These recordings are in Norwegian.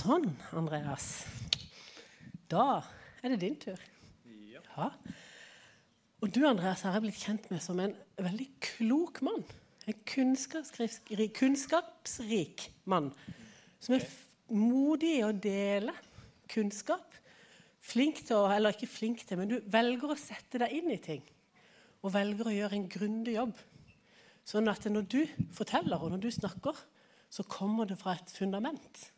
Sånn, Andreas. Da er det din tur. Ja. Og du, Andreas, har jeg blitt kjent med som en veldig klok mann. En kunnskapsrik, kunnskapsrik mann. Som er modig i å dele kunnskap. Flink til å, eller ikke flink til, men du velger å sette deg inn i ting. Og velger å gjøre en grundig jobb. Sånn at når du forteller og når du snakker, så kommer det fra et fundament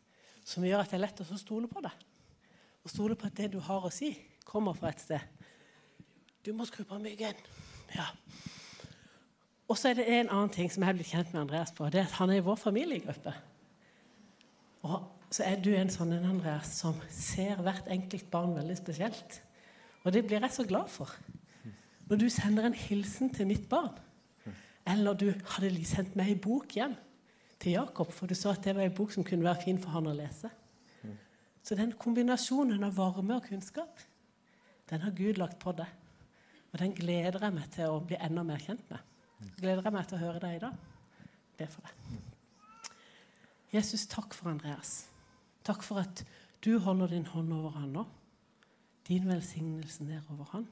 som gjør at det er lett å stole på deg. Og stole på at det du har å si, kommer fra et sted. Du må skru på myggen. Ja. Og så er det en annen ting som jeg er blitt kjent med Andreas på. det er at Han er i vår familiegruppe. Og så er du en sånn en Andreas som ser hvert enkelt barn veldig spesielt. Og det blir jeg så glad for. Når du sender en hilsen til mitt barn, eller du hadde sendt meg ei bok hjem til Jakob, for du så at det var ei bok som kunne være fin for han å lese. Så den kombinasjonen av varme og kunnskap, den har Gud lagt på deg. Og den gleder jeg meg til å bli enda mer kjent med. Gleder jeg meg til å høre deg i dag. Be for deg. Jesus, takk for Andreas. Takk for at du holder din hånd over han nå. Din velsignelse ned over han.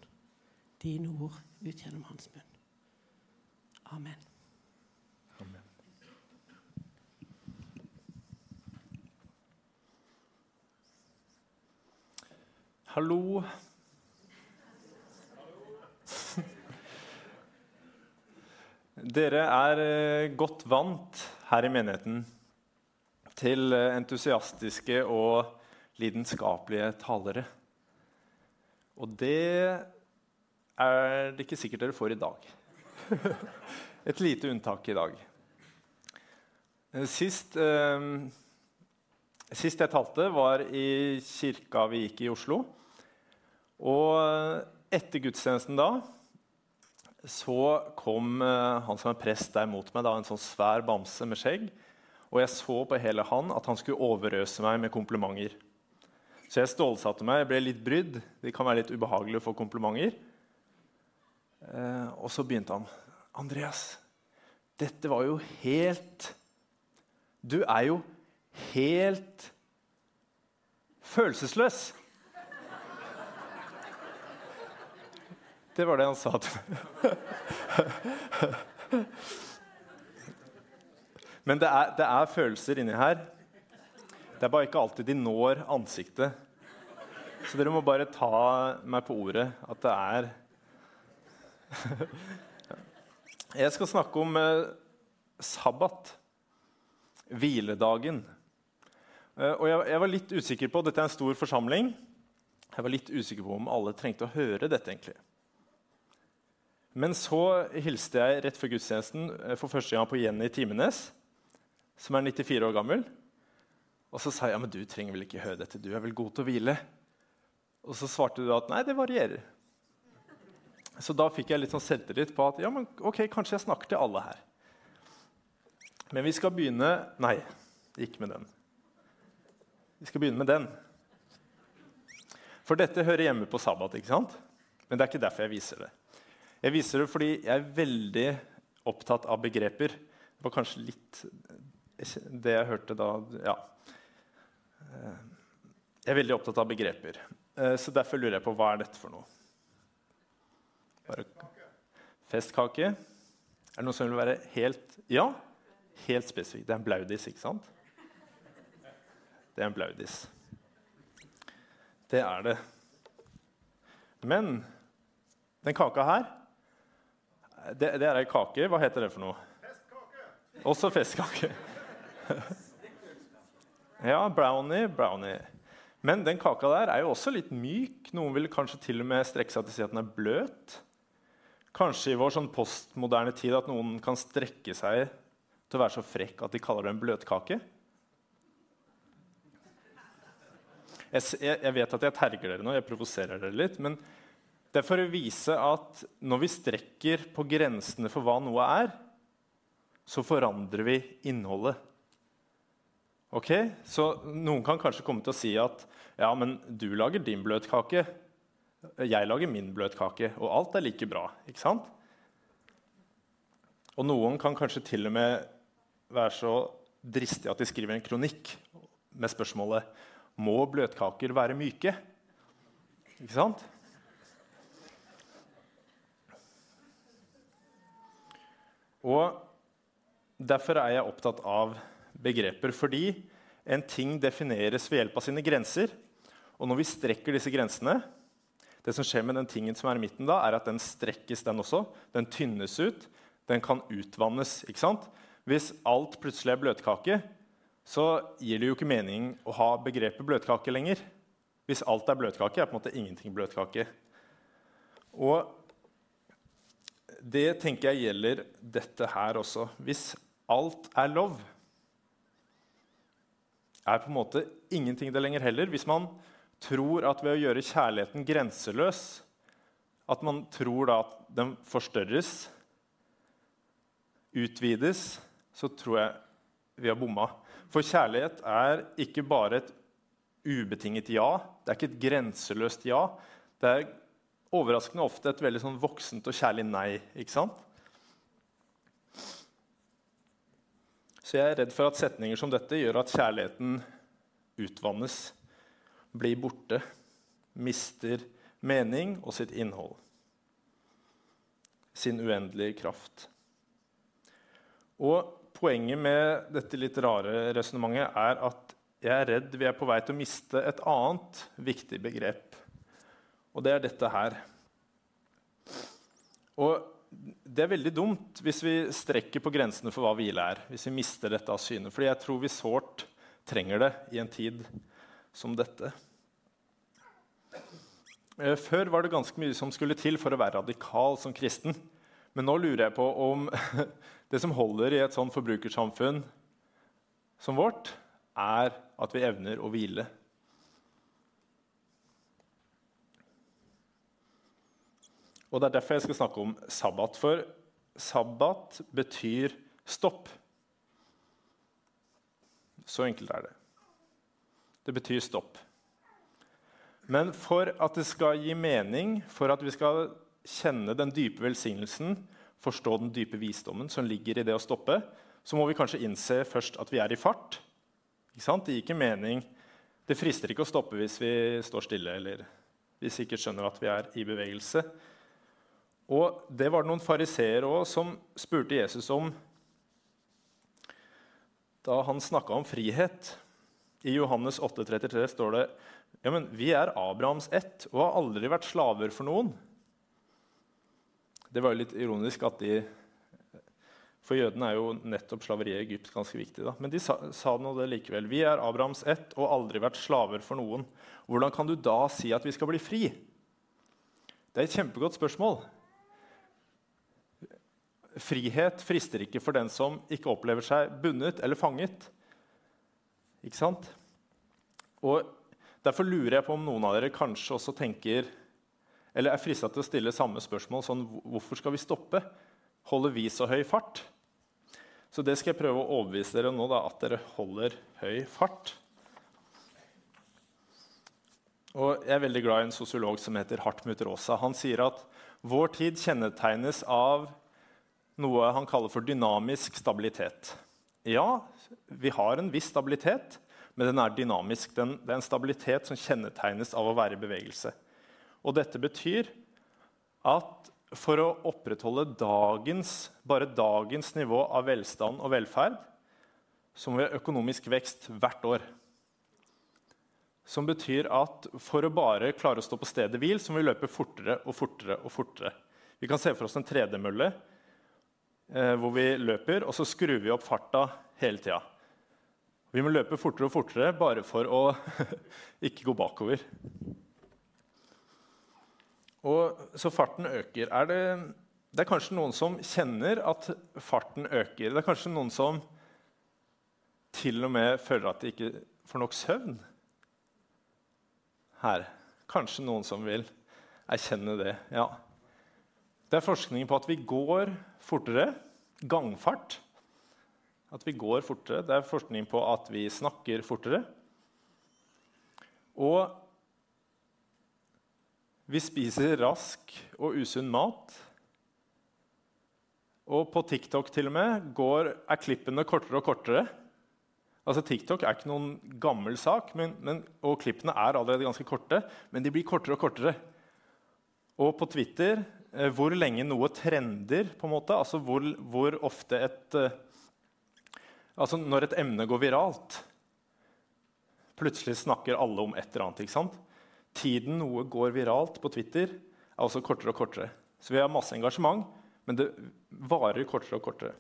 Dine ord ut gjennom hans munn. Amen. Hallo. Dere er eh, godt vant her i menigheten til eh, entusiastiske og lidenskapelige talere. Og det er det ikke sikkert dere får i dag. Et lite unntak i dag. Eh, sist, eh, sist jeg talte, var i kirka vi gikk i Oslo. Og etter gudstjenesten da så kom eh, han som er prest der mot meg, da, en sånn svær bamse med skjegg. Og jeg så på hele han at han skulle overøse meg med komplimenter. Så jeg stålsatte meg. Jeg ble litt brydd. Det kan være litt ubehagelig å få komplimenter. Eh, og så begynte han. 'Andreas, dette var jo helt Du er jo helt følelsesløs.' Det var det han sa til meg. Men det er, det er, følelser inni her. Det er bare ikke alltid de når ansiktet. Så dere må bare ta meg på ordet at det er Jeg skal snakke om eh, sabbat, hviledagen. Eh, og jeg, jeg, var litt usikker på, Dette er en stor forsamling. Jeg var litt usikker på om alle trengte å høre dette. egentlig. Men så hilste jeg rett før gudstjenesten eh, for første gang på Jenny Timenes, som er 94 år gammel. Og så sa jeg men du trenger vel ikke høre dette, du er vel god til å hvile. Og så svarte du at nei, det varierer. Så da fikk jeg litt sånn selvtillit på at ja, men ok, kanskje jeg snakker til alle her. Men vi skal begynne Nei, ikke med den. Vi skal begynne med den. For dette hører hjemme på sabbat, ikke sant? Men det er ikke derfor jeg viser det. Jeg viser det fordi jeg er veldig opptatt av begreper. Det var kanskje litt det jeg hørte da Ja. Jeg er veldig opptatt av begreper. Eh, så derfor lurer jeg på hva er dette for noe. Bare festkake. Er det noe som vil være helt Ja, helt spesifikt. Det er en blaudis, ikke sant? Det er en blaudis. Det er det. Men den kaka her det, det er ei kake. Hva heter det for noe? Festkake. Også festkake. ja, brownie, brownie. Men den kaka der er jo også litt myk. Noen vil kanskje til og med strekke seg til å si at den er bløt. Kanskje i vår sånn postmoderne tid at noen kan strekke seg til å være så frekk at de kaller det en bløtkake. Jeg, jeg, vet at jeg terger dere nå, jeg provoserer dere litt. Men det er for å vise at når vi strekker på grensene for hva noe er, så forandrer vi innholdet. Ok? Så noen kan kanskje komme til å si at ja, men du lager din bløtkake. Jeg lager min bløtkake, og alt er like bra. ikke sant? Og noen kan kanskje til og med være så dristige at de skriver en kronikk med spørsmålet må bløtkaker være myke. Ikke sant? Og Derfor er jeg opptatt av begreper, fordi en ting defineres ved hjelp av sine grenser. Og når vi strekker disse grensene, det som skjer med den tingen som er i midten, da, er at den strekkes, den også. Den tynnes ut. Den kan utvannes. ikke sant? Hvis alt plutselig er bløtkake, så gir det jo ikke mening å ha begrepet bløtkake lenger. Hvis alt er bløtkake, er på en måte ingenting bløtkake. Og det tenker jeg gjelder dette her også. Hvis alt er lov, er på en måte ingenting det lenger heller. Hvis man tror at ved å gjøre kjærligheten grenseløs, at man tror da at den forstørres, utvides, så tror jeg vi har bomma. For kjærlighet er ikke bare et ubetinget ja. Det er ikke et grenseløst ja. Det er overraskende ofte et veldig sånn voksent og kjærlig nei. ikke sant? Så jeg er redd for at setninger som dette gjør at kjærligheten utvannes, blir borte, mister mening og sitt innhold. Sin uendelige kraft. Og Poenget med dette litt rare resonnementet er at jeg er redd vi er på vei til å miste et annet viktig begrep. Og det er dette her. Og det er veldig dumt hvis vi strekker på grensene for hva hvile er. Hvis vi mister dette av syne. Fordi jeg tror vi sårt trenger det i en tid som dette. Eh, før var det ganske mye som skulle til for å være radikal som kristen. Men nå lurer jeg på om det som holder i et sånn forbrukersamfunn som vårt, er at vi evner å hvile. Og Det er derfor jeg skal snakke om sabbat. For sabbat betyr stopp. Så enkelt er det. Det betyr stopp. Men for at det skal gi mening, for at vi skal kjenne den dype velsignelsen, forstå den dype visdommen som ligger i det å stoppe, så må vi kanskje innse først at vi er i fart. Det gir ikke mening. Det frister ikke å stoppe hvis vi står stille eller hvis vi ikke skjønner at vi er i bevegelse. Og det var det noen fariseere òg som spurte Jesus om da han snakka om frihet. I Johannes 8,33 står det ja, men vi er Abrahams ett og har aldri vært slaver for noen. Det var jo litt ironisk at de For jødene er jo nettopp slaveriet i Egypt ganske viktig. Da. Men de sa, sa noe det likevel. Vi er Abrahams ett og aldri vært slaver for noen. Hvordan kan du da si at vi skal bli fri? Det er et kjempegodt spørsmål. Frihet frister ikke for den som ikke opplever seg bundet eller fanget. Ikke sant? Og Derfor lurer jeg på om noen av dere kanskje også tenker eller er frista til å stille samme spørsmål sånn Hvorfor skal vi stoppe? Holder vi så høy fart? Så det skal jeg prøve å overbevise dere nå, da, at dere holder høy fart. Og Jeg er veldig glad i en sosiolog som heter Hartmut Rosa. Han sier at vår tid kjennetegnes av noe han kaller for dynamisk stabilitet. Ja, vi har en viss stabilitet, men den er dynamisk. Den, det er en stabilitet som kjennetegnes av å være i bevegelse. Og dette betyr at for å opprettholde dagens, bare dagens nivå av velstand og velferd, så må vi ha økonomisk vekst hvert år. Som betyr at for å bare klare å stå på stedet hvil, så må vi løpe fortere og fortere. og fortere. Vi kan se for oss en tredemølle eh, hvor vi løper, og så skrur vi opp farta hele tida. Vi må løpe fortere og fortere bare for å ikke gå bakover. Og Så farten øker. Er det, det er kanskje noen som kjenner at farten øker. Det er kanskje noen som til og med føler at de ikke får nok søvn her. Kanskje noen som vil erkjenne det. Ja. Det er forskning på at vi går fortere. Gangfart. At vi går fortere. Det er forskning på at vi snakker fortere. Og vi spiser rask og usunn mat. Og på TikTok til og med går, er klippene kortere og kortere. Altså TikTok er ikke noen gammel sak, men, men, og klippene er allerede ganske korte. Men de blir kortere og kortere. Og på Twitter hvor lenge noe trender, på en måte, altså hvor, hvor ofte et eh, Altså når et emne går viralt Plutselig snakker alle om et eller annet. ikke sant? Tiden noe går viralt på Twitter, er også kortere og kortere. Så vi har masse engasjement, men det varer kortere og kortere.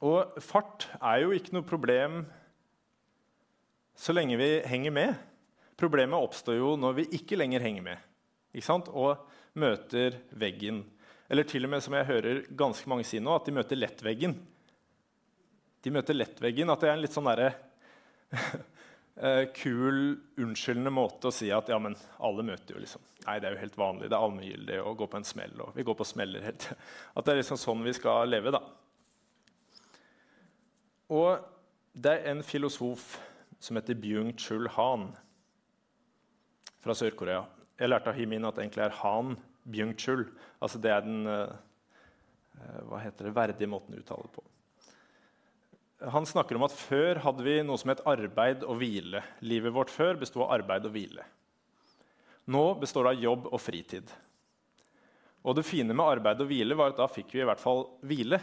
Og fart er jo ikke noe problem så lenge vi henger med. Problemet oppstår jo når vi ikke lenger henger med og møter veggen. Eller til og med, som jeg hører ganske mange si nå, at de møter lettveggen. De møter lettveggen, At det er en litt sånn derre eh, kul, unnskyldende måte å si at ja, men alle møter jo liksom Nei, det er jo helt vanlig. Det er allmenngyldig å gå på en smell. og vi går på smeller helt. At det er liksom sånn vi skal leve. da. Og det er en filosof som heter Byung-chul Han fra Sør-Korea. Jeg lærte av Himin at det egentlig er Han Byung-chul. Altså det er den uh, hva heter det, verdige måten å uttale det på. Han snakker om at før hadde vi noe som het arbeid og hvile. Livet vårt før besto av arbeid og hvile. Nå består det av jobb og fritid. Og det fine med arbeid og hvile var at da fikk vi i hvert fall hvile.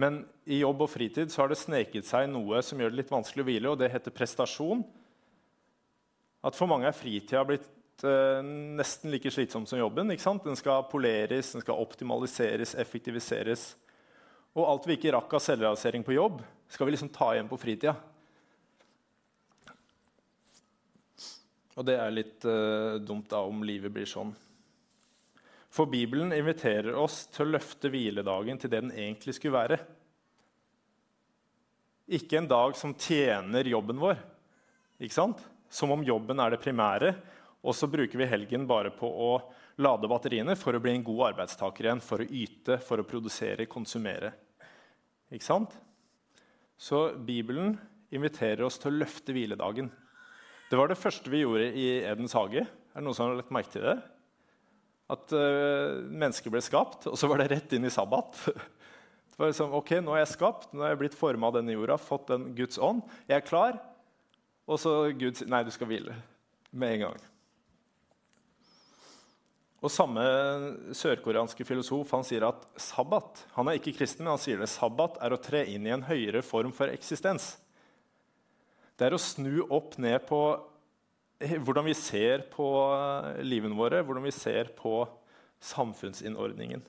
Men i jobb og fritid så har det sneket seg noe som gjør det litt vanskelig å hvile, og det heter prestasjon. At for mange er fritida blitt eh, nesten like slitsom som jobben. ikke sant? Den skal poleres, den skal optimaliseres, effektiviseres. Og alt vi ikke rakk av selvrealisering på jobb, skal vi liksom ta igjen på fritida. Og det er litt eh, dumt da om livet blir sånn. For Bibelen inviterer oss til å løfte hviledagen til det den egentlig skulle være. Ikke en dag som tjener jobben vår, ikke sant? Som om jobben er det primære. Og så bruker vi helgen bare på å lade batteriene for å bli en god arbeidstaker igjen, for å yte, for å produsere, konsumere. Ikke sant? Så Bibelen inviterer oss til å løfte hviledagen. Det var det første vi gjorde i Edens hage. Er det noen som har lagt merke til det? At uh, mennesker ble skapt, og så var det rett inn i sabbat. Det var liksom, ok, Nå er jeg skapt, nå er jeg blitt forma av denne jorda, fått den Guds ånd. Jeg er klar. Og så Gud sier nei, du skal hvile med en gang. Og Samme sørkoreanske filosof han sier at sabbat han er ikke kristen, men han sier det, sabbat er å tre inn i en høyere form for eksistens. Det er å snu opp ned på hvordan vi ser på eh, livene våre, hvordan vi ser på samfunnsinnordningen.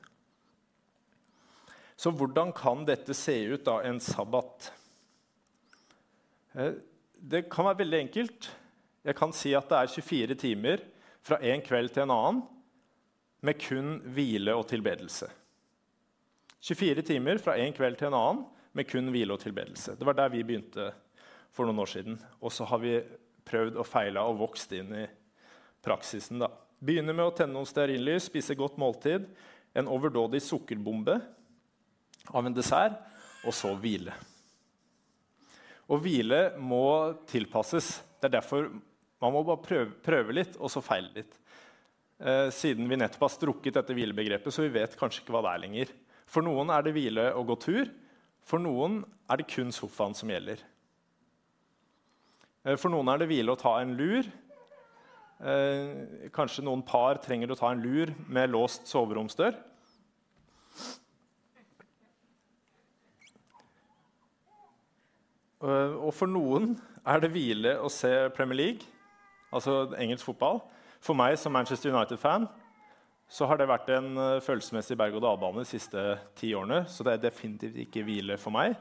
Så hvordan kan dette se ut, da, en sabbat? Det kan være veldig enkelt. Jeg kan si at det er 24 timer fra en kveld til en annen med kun hvile og tilbedelse. 24 timer fra en kveld til en annen med kun hvile og tilbedelse. Det var der vi begynte for noen år siden. Og så har vi prøvd og feila og vokst inn i praksisen. da. Begynner med å tenne noen stearinlys, spise godt måltid, en overdådig sukkerbombe av en dessert, og så hvile. Å hvile må tilpasses. Det er derfor man må bare prøve, prøve litt, og så feile litt. Eh, siden vi nettopp har strukket dette hvilebegrepet, så vi vet kanskje ikke hva det er lenger. For noen er det hvile å gå tur. For noen er det kun sofaen som gjelder. Eh, for noen er det hvile å ta en lur. Eh, kanskje noen par trenger å ta en lur med låst soveromsdør. Og for noen er det hvile å se Premier League, altså engelsk fotball. For meg som Manchester United-fan så har det vært en følelsesmessig berg-og-dal-bane de siste ti årene. Så det er definitivt ikke hvile for meg.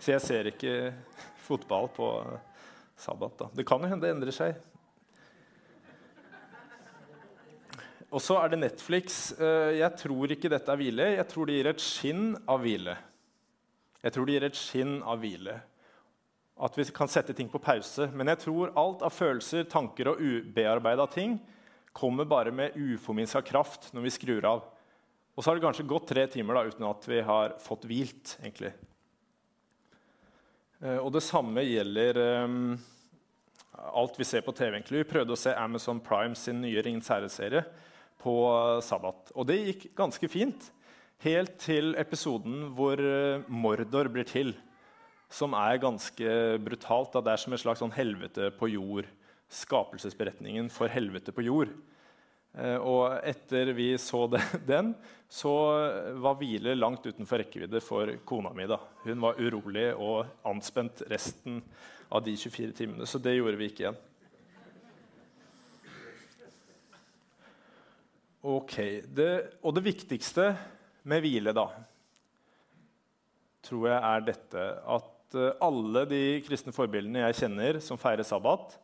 Så jeg ser ikke fotball på sabbat. Da. Det kan jo hende det endrer seg. Og så er det Netflix. Eh, jeg tror ikke dette er hvile. Jeg tror det gir et skinn av hvile. Jeg tror det gir et skinn av hvile. At vi kan sette ting på pause. Men jeg tror alt av følelser, tanker og ubearbeida ting kommer bare med uforminska kraft når vi skrur av. Og så har det kanskje gått tre timer da, uten at vi har fått hvilt. egentlig. Eh, og det samme gjelder um, alt vi ser på TV. egentlig. Vi prøvde å se Amazon Prime sin nye Ringens herre-serie på sabbat. Og det gikk ganske fint. Helt til episoden hvor eh, Mordor blir til, som er ganske brutalt. Da det er som et slags sånn helvete på jord. Skapelsesberetningen for helvete på jord. Eh, og etter vi så den, så var hvile langt utenfor rekkevidde for kona mi. da. Hun var urolig og anspent resten av de 24 timene, så det gjorde vi ikke igjen. Ok, det, Og det viktigste med hvile, da, tror jeg er dette at eh, alle de kristne forbildene jeg kjenner som feirer sabbat,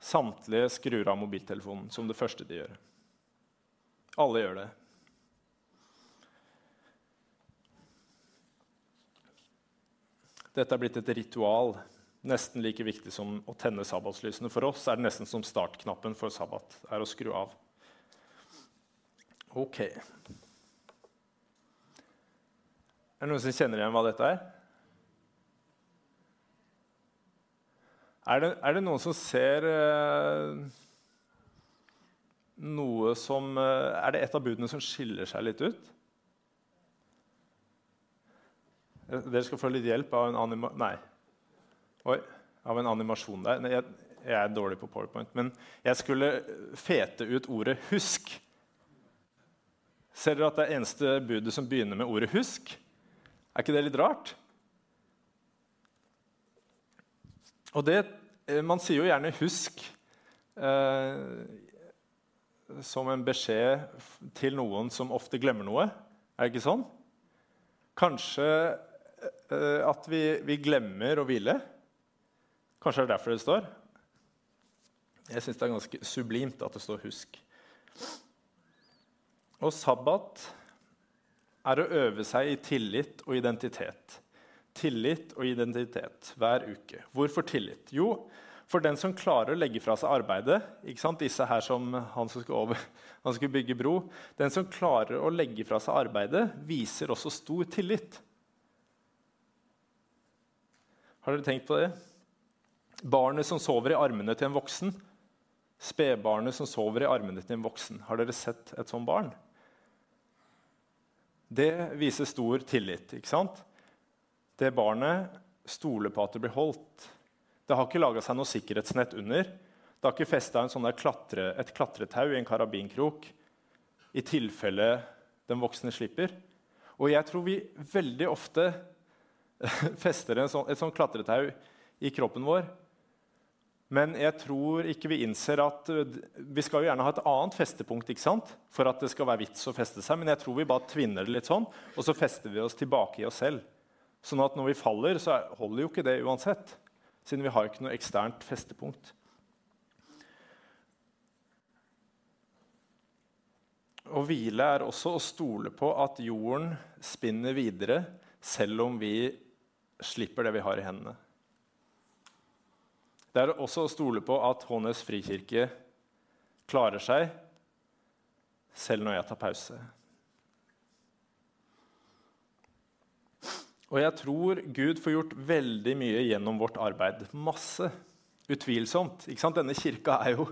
samtlige skrur av mobiltelefonen som det første de gjør. Alle gjør det. Dette er blitt et ritual, nesten like viktig som å tenne sabbatslysene. For oss er det nesten som startknappen for sabbat. er å skru av. Ok. Er det noen som kjenner igjen hva dette er? Er det, er det noen som ser eh, noe som eh, Er det et av budene som skiller seg litt ut? Eh, dere skal få litt hjelp av en, anima Nei. Oi, av en animasjon der. Jeg, jeg, er dårlig på PowerPoint, men jeg skulle fete ut ordet 'husk'. Ser dere at det er eneste budet som begynner med ordet 'husk'? Er ikke det litt rart? Og det, Man sier jo gjerne 'husk' eh, som en beskjed til noen som ofte glemmer noe. Er det ikke sånn? Kanskje eh, at vi, vi, glemmer å hvile. Kanskje det er derfor det står. Jeg syns det er ganske sublimt at det står 'husk'. Og sabbat er å øve seg i tillit og identitet. Tillit og identitet hver uke. Hvorfor tillit? Jo, for den som klarer å legge fra seg arbeidet Disse her som han som skulle, over, han skulle bygge bro. Den som klarer å legge fra seg arbeidet, viser også stor tillit. Har dere tenkt på det? Barnet som sover i armene til en voksen. Spedbarnet som sover i armene til en voksen. Har dere sett et sånt barn? Det viser stor tillit. ikke sant? Det barnet stoler på at det blir holdt. Det har ikke laga seg noe sikkerhetsnett under. Det har ikke festa sånn klatre, et klatretau i en karabinkrok i tilfelle den voksne slipper. Og jeg tror vi veldig ofte fester sånn, et sånt klatretau i kroppen vår. Men jeg tror ikke vi innser at vi skal jo gjerne ha et annet festepunkt ikke sant? for at det skal være vits å feste seg. Men jeg tror vi bare tvinner det litt sånn, og så fester vi oss tilbake i oss selv. Sånn at når vi faller, så holder jo ikke det uansett siden vi har ikke noe eksternt festepunkt. Å hvile er også å stole på at jorden spinner videre, selv om vi slipper det vi har i hendene. Det er også å stole på at Hånes frikirke klarer seg selv når jeg tar pause. Og jeg tror Gud får gjort veldig mye gjennom vårt arbeid. Masse. Utvilsomt. Ikke sant? Denne kirka er jo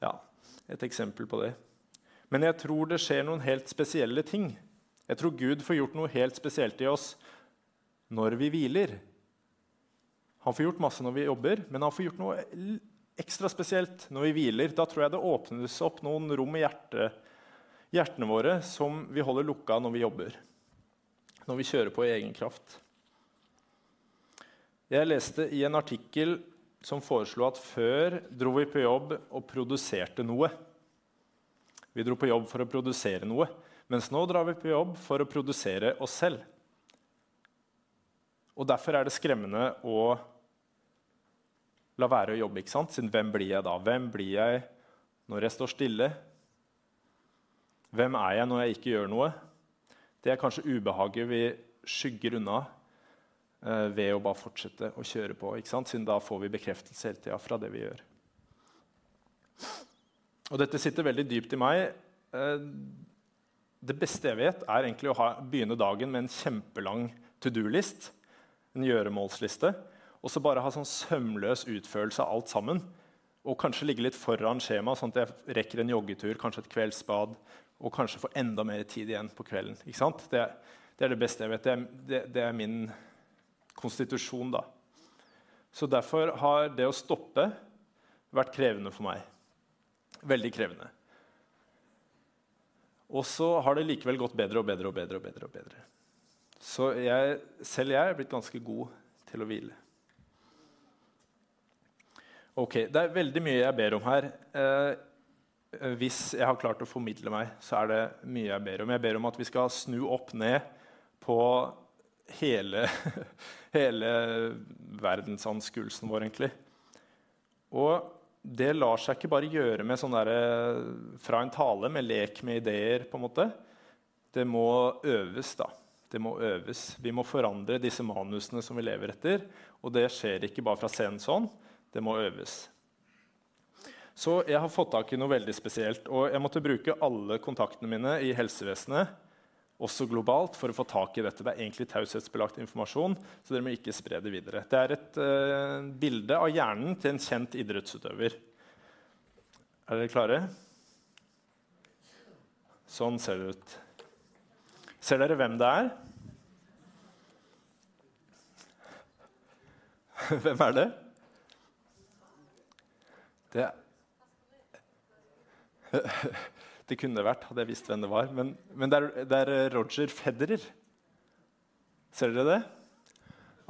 ja, et eksempel på det. Men jeg tror det skjer noen helt spesielle ting. Jeg tror Gud får gjort noe helt spesielt i oss når vi hviler. Han får gjort masse når vi jobber, men han får gjort noe ekstra spesielt når vi hviler. Da tror jeg det åpnes opp noen rom i hjertet, hjertene våre som vi holder lukka når vi jobber når vi kjører på i egen kraft. Jeg leste i en artikkel som foreslo at før dro vi på jobb og produserte noe. Vi dro på jobb for å produsere noe, mens nå drar vi på jobb for å produsere oss selv. Og Derfor er det skremmende å la være å jobbe. ikke sant? Siden hvem blir jeg da? Hvem blir jeg når jeg står stille? Hvem er jeg når jeg ikke gjør noe? Det er kanskje ubehaget vi skygger unna eh, ved å bare fortsette å kjøre på. Siden da får vi bekreftelse hele tida fra det vi gjør. Og dette sitter veldig dypt i meg. Eh, det beste jeg vet, er egentlig å ha, begynne dagen med en kjempelang to do-list. En gjøremålsliste. Og så bare ha sånn sømløs utførelse av alt sammen. Og kanskje ligge litt foran skjemaet, sånn at jeg rekker en joggetur, kanskje et kveldsbad og kanskje få enda mer tid igjen på kvelden. Ikke sant? Det, det er det beste jeg vet. Det er, det, det er min konstitusjon, da. Så derfor har det å stoppe vært krevende for meg. Veldig krevende. Og så har det likevel gått bedre og bedre og bedre. og bedre, og bedre. Så jeg, selv jeg er blitt ganske god til å hvile. Ok, Det er veldig mye jeg ber om her. Eh, hvis jeg har klart å formidle meg, så er det mye jeg ber om. Jeg ber om at vi skal snu opp ned på hele, hele verdensanskuelsen vår, egentlig. Og det lar seg ikke bare gjøre med sånn der, fra en tale, med lek med ideer. på en måte. Det må øves, da. Det må øves. Vi må forandre disse manusene som vi lever etter. Og det skjer ikke bare fra scenen sånn. Det må øves. Så jeg har fått tak i noe veldig spesielt. Og jeg måtte bruke alle kontaktene mine i helsevesenet, også globalt, for å få tak i dette. Det er egentlig taushetsbelagt informasjon, så dere må ikke spre det videre. Det er et uh, bilde av hjernen til en kjent idrettsutøver. Er dere klare? Sånn ser det ut. Ser dere hvem det er? Hvem er det? Det Det kunne vært, hadde jeg visst hvem det var. Men, men det, er, det, er, Roger Federer. Ser dere det?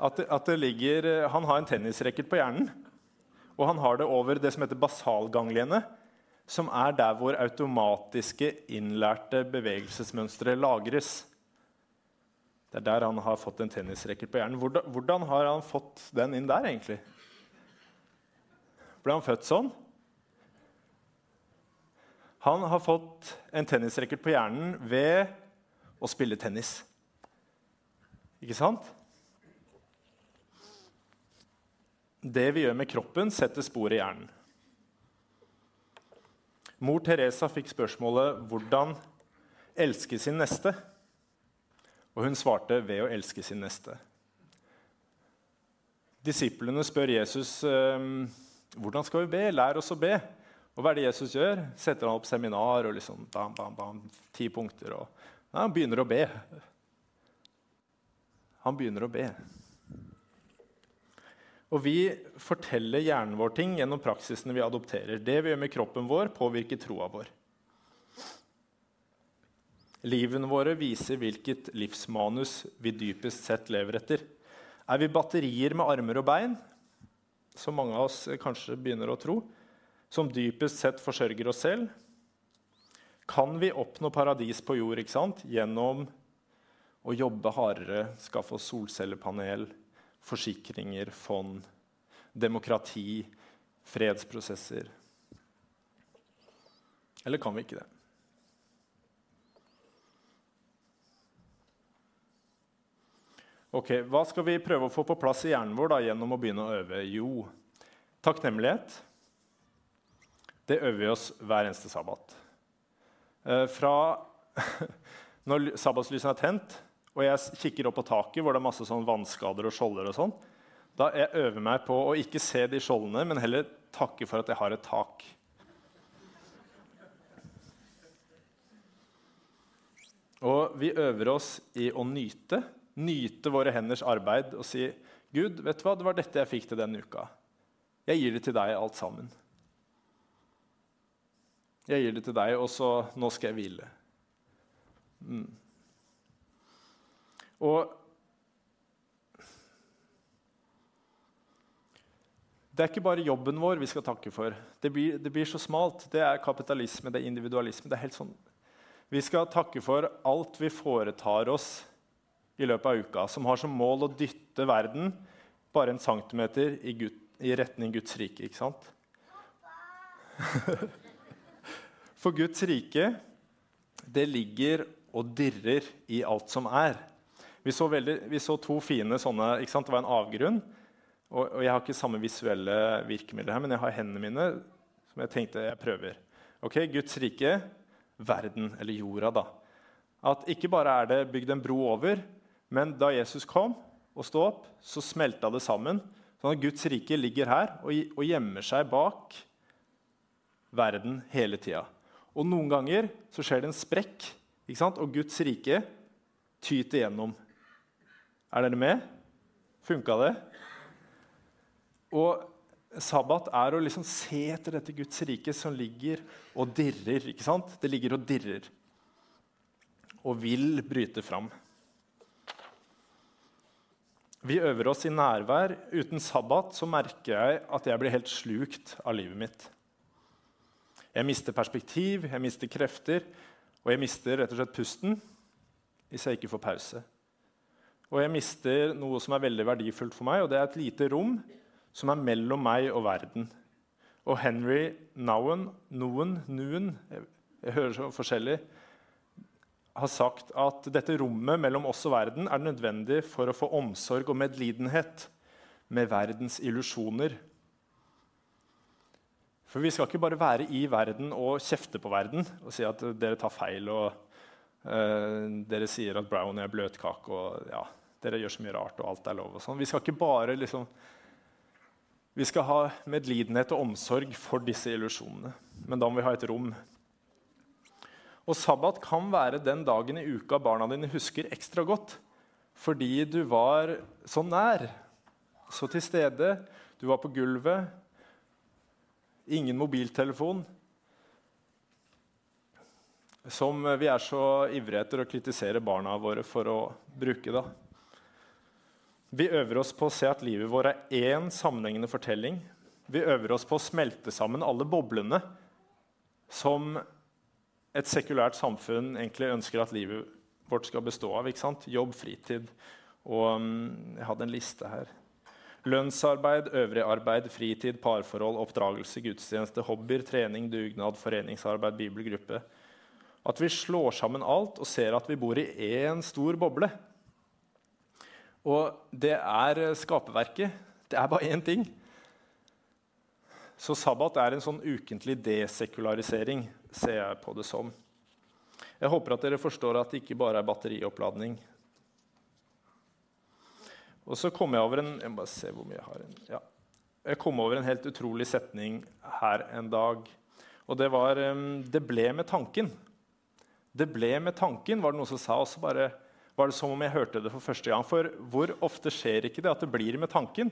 At, at det ligger, han har en tennisracket på hjernen. Og han har det over det som heter basalgangliene, som er der hvor automatiske, innlærte bevegelsesmønstre lagres. Det er der han har fått en tennisracket på hjernen. Hvordan, hvordan har han fått den inn der, egentlig? Ble han født sånn? Han har fått en tennisracket på hjernen ved å spille tennis. Ikke sant? Det vi gjør med kroppen, setter spor i hjernen. Mor Teresa fikk spørsmålet 'Hvordan elske sin neste?' Og hun svarte 'ved å elske sin neste'. Disiplene spør Jesus ehm, 'Hvordan skal vi be?' Lær oss å be. Og hva er det Jesus gjør? Setter han opp seminar og liksom bam, bam, bam, ti punkter. Og, ja, han begynner å be. Han begynner å be. Og vi forteller hjernen vår ting gjennom praksisene vi adopterer. Det vi gjør med kroppen vår, påvirker troa vår. Livene våre viser hvilket livsmanus vi dypest sett lever etter. Er vi batterier med armer og bein, som mange av oss kanskje begynner å tro, som dypest sett forsørger oss selv, kan vi oppnå paradis på jord ikke sant? gjennom å jobbe hardere, skaffe oss solcellepanel, forsikringer, fond, demokrati, fredsprosesser. Eller kan vi ikke det? Ok, Hva skal vi prøve å få på plass i hjernen vår da, gjennom å begynne å øve? Jo, takknemlighet det øver vi oss hver eneste sabbat. Eh, fra når sabbatslysene er tent, og jeg kikker opp på taket hvor det er masse sånn vannskader og skjolder, og sånn, da jeg øver meg på å ikke se de skjoldene, men heller takke for at jeg har et tak. Og vi øver oss i å nyte. Nyte våre henders arbeid og si Gud, vet du hva? det var dette jeg fikk til denne uka. Jeg gir det til deg, alt sammen. Jeg gir det til deg, og så nå skal jeg hvile. Mm. Og Det er ikke bare jobben vår vi skal takke for. Det blir, det blir, så smalt. Det er kapitalisme, det er individualisme. Det er helt sånn. Vi skal takke for alt vi foretar oss i løpet av uka, som har som mål å dytte verden bare en centimeter i, Gud, i retning Guds rike. Ikke sant? For Guds rike, det ligger og dirrer i alt som er. Vi så, veldig, vi så to fine sånne ikke sant? Det var en avgrunn. Og, og, Jeg har ikke samme visuelle virkemidler her, men jeg har hendene mine som jeg tenkte jeg prøver. Ok, Guds rike, verden, eller jorda, da. At ikke bare er det bygd en bro over, men da Jesus kom og sto opp, så smelta det sammen. Sånn at Guds rike ligger her og, og gjemmer seg bak verden hele tida. Og noen ganger så skjer det en sprekk, og Guds rike tyter gjennom. Er dere med? Funka det? Og sabbat er å liksom se etter dette Guds rike som ligger og dirrer. ikke sant? Det ligger og dirrer og vil bryte fram. Vi øver oss i nærvær. Uten sabbat så merker jeg at jeg blir helt slukt av livet mitt. Jeg mister perspektiv, jeg mister krefter, og jeg mister rett og slett pusten hvis jeg ikke får pause. Og jeg mister noe som er veldig verdifullt for meg, og det er et lite rom som er mellom meg og verden. Og Henry Nowen, Noen, Nuen, jeg, jeg hører så forskjellig, har sagt at dette rommet mellom oss og verden er nødvendig for å få omsorg og medlidenhet med verdens illusjoner. For vi skal ikke bare være i verden og kjefte på verden og si at dere tar feil og uh, dere sier at brownie er bløtkake og ja, dere gjør så mye rart og alt er lov. og sånn. Vi skal ikke bare liksom vi skal ha medlidenhet og omsorg for disse illusjonene. Men da må vi ha et rom. Og sabbat kan være den dagen i uka barna dine husker ekstra godt. Fordi du var så nær, så til stede. Du var på gulvet. Ingen mobiltelefon. Som vi er så ivrige etter å kritisere barna våre for å bruke. da. Vi øver oss på å se at livet vårt er én sammenhengende fortelling. Vi øver oss på å smelte sammen alle boblene som et sekulært samfunn egentlig ønsker at livet vårt skal bestå av. Jobb, fritid og um, Jeg hadde en liste her. Lønnsarbeid, øvrig arbeid, fritid, parforhold, oppdragelse, gudstjeneste, hobbyer, trening, dugnad, foreningsarbeid, bibelgruppe. At vi slår sammen alt og ser at vi bor i én stor boble. Og det er skaperverket. Det er bare én ting. Så sabbat er en sånn ukentlig desekularisering, ser jeg på det som. Jeg håper at dere forstår at det ikke bare er batterioppladning. Og så kom jeg over en jeg må bare se hvor mye jeg har. Ja. Jeg kom over en helt utrolig setning her en dag. Og det var 'Det ble med tanken'. Det ble med tanken, var det noen som sa. Og så bare var det som om jeg hørte det for første gang. For hvor ofte skjer ikke det at det blir med tanken?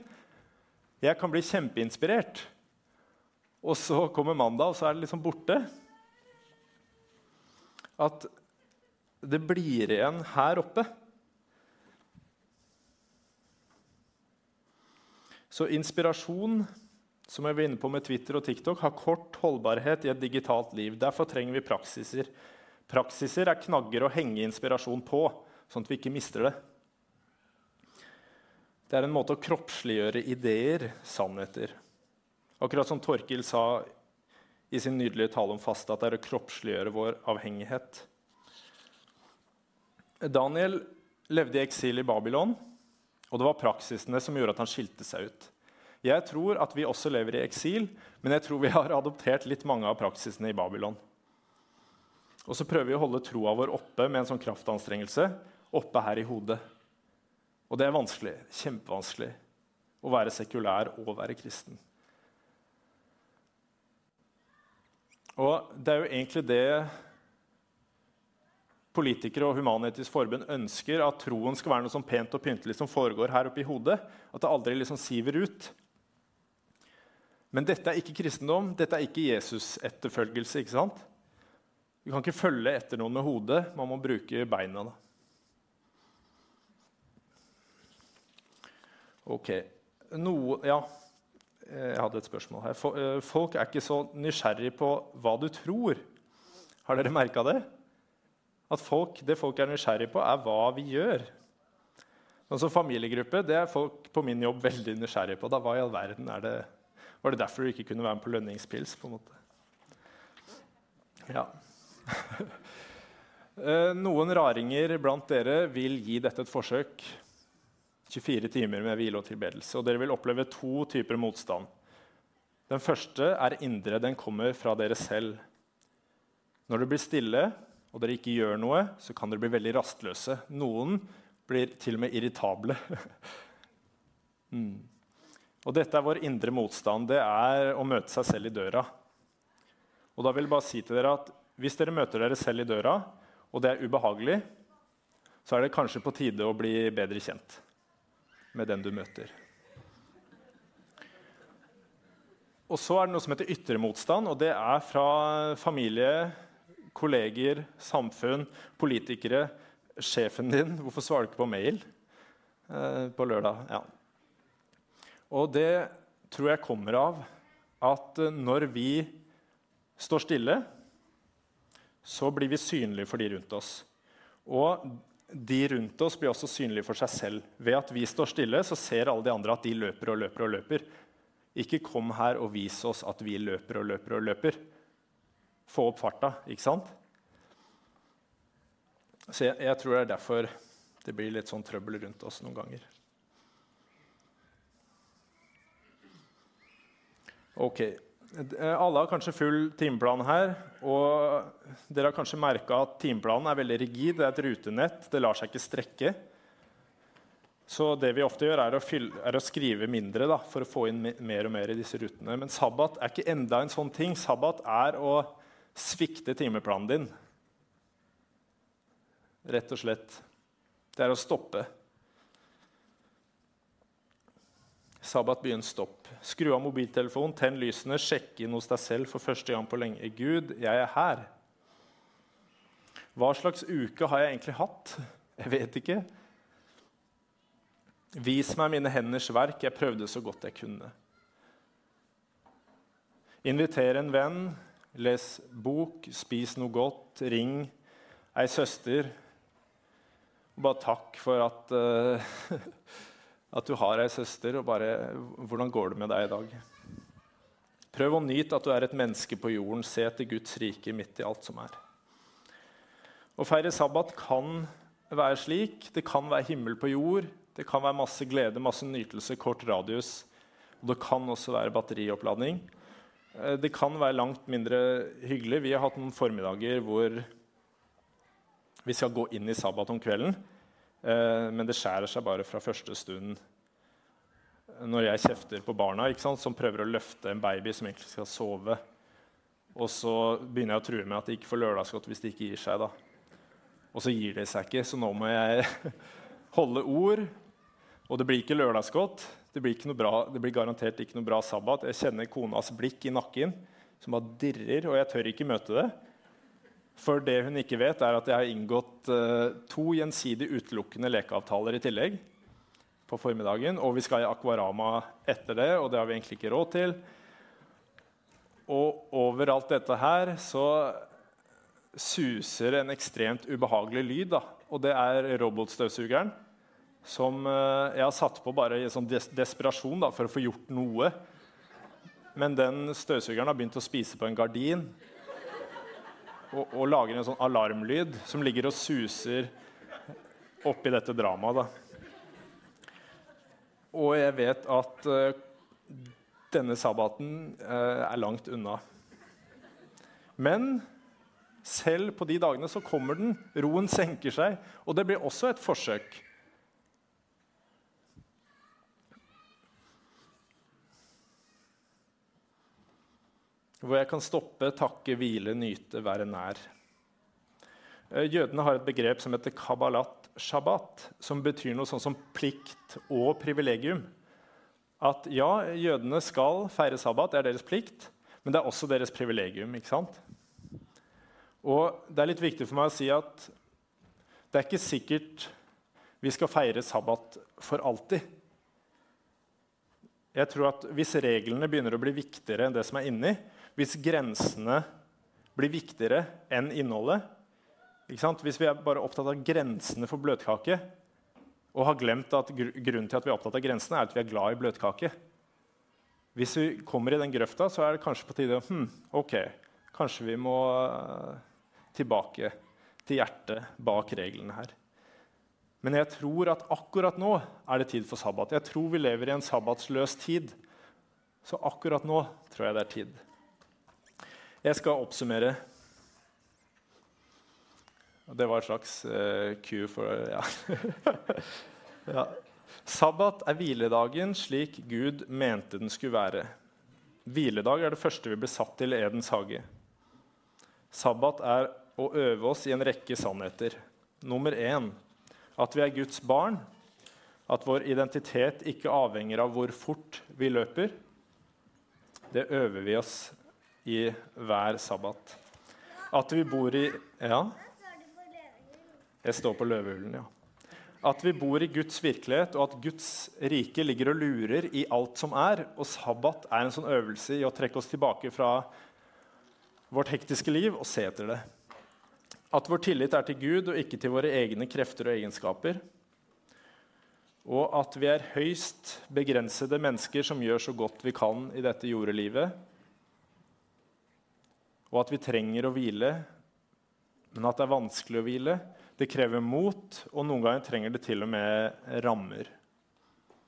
Jeg kan bli kjempeinspirert, og så kommer mandag, og så er det liksom borte. At det blir igjen her oppe. Så inspirasjon som jeg var inne på med Twitter og TikTok, har kort holdbarhet i et digitalt liv. Derfor trenger vi praksiser. Praksiser er knagger å henge inspirasjon på sånn at vi ikke mister det. Det er en måte å kroppsliggjøre ideer, sannheter. Akkurat som Torkil sa i sin nydelige tale om faste, at det er å kroppsliggjøre vår avhengighet. Daniel levde i eksil i Babylon, og det var praksisene som gjorde at han skilte seg ut. Jeg tror at vi også lever i eksil, men jeg tror vi har adoptert litt mange av praksisene i Babylon. Og så prøver vi å holde troa vår oppe med en sånn kraftanstrengelse oppe her i hodet. Og det er vanskelig. Kjempevanskelig å være sekulær og være kristen. Og det er jo egentlig det politikere og Human-Etisk Forbund ønsker, at troen skal være noe sånn pent og pyntelig som foregår her oppe i hodet. At det aldri liksom siver ut. Men dette er ikke kristendom, dette er ikke Jesus-etterfølgelse. ikke sant? Du kan ikke følge etter noen med hodet, man må bruke beina. da. Ok. Noe Ja, jeg hadde et spørsmål her. Eh, folk er ikke så nysgjerrig på hva du tror. Har dere merka det? At folk, Det folk er nysgjerrig på, er hva vi gjør. Altså Familiegruppe det er folk på min jobb veldig nysgjerrig på. Da, hva i all verden er det, Var det derfor du ikke kunne være med på lønningspils? på en måte? Ja. Eh, noen raringer blant dere vil gi dette et forsøk. 24 timer med hvile og tilbedelse. Og dere vil oppleve to typer motstand. Den første er indre. Den kommer fra dere selv. Når det blir stille og dere ikke gjør noe, så kan dere bli veldig rastløse. Noen blir til og med irritable. mm. Og dette er vår indre motstand. Det er å møte seg selv i døra. Og da vil jeg bare si til dere at hvis dere møter dere selv i døra, og det er ubehagelig, så er det kanskje på tide å bli bedre kjent med den du møter. Og så er det noe som heter ytre motstand, og det er fra familie, kolleger, samfunn, politikere, sjefen din. Hvorfor svarer du ikke på mail eh, på lørdag? Ja. Og det tror jeg kommer av at eh, når vi står stille, så blir vi synlige for de rundt oss. Og de rundt oss blir også synlige for seg selv. Ved at vi står stille, så ser alle de andre at de løper og løper og løper. Ikke kom her og vis oss at vi løper og løper og løper. Få opp farta, ikke sant? Så jeg, jeg tror det er derfor det blir litt sånn trøbbel rundt oss noen ganger. Ok. Alle har kanskje full timeplan her. Og dere har kanskje merka at timeplanen er veldig rigid. Det er et rutenett. Det lar seg ikke strekke. Så det vi ofte gjør, er å, fylle, er å skrive mindre da, for å få inn mer og mer i disse rutene. Men sabbat er ikke enda en sånn ting. Sabbat er å svikte timeplanen din. Rett og slett. Det er å stoppe. Sabbat begynn stopp. Skru av mobiltelefonen, tenn lysene, sjekk inn hos deg selv for første gang på lenge. Gud, jeg er her. Hva slags uke har jeg egentlig hatt? Jeg vet ikke. Vis meg mine henders verk. Jeg prøvde så godt jeg kunne. Inviter en venn, les bok, spis noe godt, ring ei søster. Bare takk for at uh, At du har ei søster, og bare Hvordan går det med deg i dag? Prøv å nyte at du er et menneske på jorden. Se etter Guds rike midt i alt som er. Å feire sabbat kan være slik. Det kan være himmel på jord. Det kan være masse glede, masse nytelse, kort radius. Og det kan også være batterioppladning. Eh, det kan være langt mindre hyggelig. Vi har hatt noen formiddager hvor vi skal gå inn i sabbat om kvelden. Eh, men det skjærer seg bare fra første stund når jeg kjefter på barna som prøver å løfte en baby som egentlig skal sove. Og så begynner jeg å true med at de ikke får lørdagsgodt hvis de ikke gir seg. da. Og så gir de seg ikke, så nå må jeg holde ord. Og det blir ikke lørdagsgodt. Det blir, bra, det blir garantert ikke noe bra sabbat. Jeg kjenner konas blikk i nakken som bare dirrer, og jeg tør ikke møte det. For det hun ikke vet, er at jeg har inngått uh, to gjensidig utelukkende lekeavtaler i tillegg. på formiddagen, Og vi skal i Akvarama etter det, og det har vi egentlig ikke råd til. Og over alt dette her så suser en ekstremt ubehagelig lyd. Da. Og det er robotstøvsugeren som uh, jeg har satt på bare i sånn des desperasjon da, for å få gjort noe. Men den støvsugeren har begynt å spise på en gardin og, og, lager en sånn alarmlyd som ligger og suser oppi dette dramaet. Og jeg vet at uh, denne sabbaten uh, er langt unna. Men selv på de dagene så kommer den. Roen senker seg. Og det blir også et forsøk hvor jeg kan stoppe, takke, hvile, nyte, være nær. Eh, jødene har et begrep som heter kabbalat shabbat, som betyr noe sånn som plikt og privilegium. At ja, jødene skal feire sabbat, det er deres plikt, men det er også deres privilegium. ikke sant? Og det er litt viktig for meg å si at det er ikke sikkert vi skal feire sabbat for alltid. Jeg tror at Hvis reglene begynner å bli viktigere enn det som er inni, hvis grensene blir viktigere enn innholdet Hvis vi er bare opptatt av grensene for bløtkake og har glemt at grunnen til at vi er opptatt av grensene, er at vi er glad i bløtkake Hvis vi kommer i den grøfta, så er det kanskje på tide hm, ok, kanskje vi må eh, tilbake til hjertet bak reglene her. Men jeg tror at akkurat nå er det tid for sabbat. Jeg tror vi lever i en sabbatsløs tid. Så akkurat nå tror jeg det er tid. Jeg skal oppsummere. Det var et slags uh, cue for ja. ja. Sabbat er hviledagen slik Gud mente den skulle være. Hviledag er det første vi ble satt til i Edens hage. Sabbat er å øve oss i en rekke sannheter. Nummer én at vi er Guds barn. At vår identitet ikke avhenger av hvor fort vi løper. Det øver vi oss i hver sabbat. At vi bor i Ja? Jeg står på løvehullen, ja. At vi bor i Guds virkelighet, og at Guds rike ligger og lurer i alt som er. Og sabbat er en sånn øvelse i å trekke oss tilbake fra vårt hektiske liv og se etter det. At vår tillit er til Gud og ikke til våre egne krefter og egenskaper. Og at vi er høyst begrensede mennesker som gjør så godt vi kan i dette jordelivet. Og at vi trenger å hvile, men at det er vanskelig å hvile. Det krever mot, og noen ganger trenger det til og med rammer.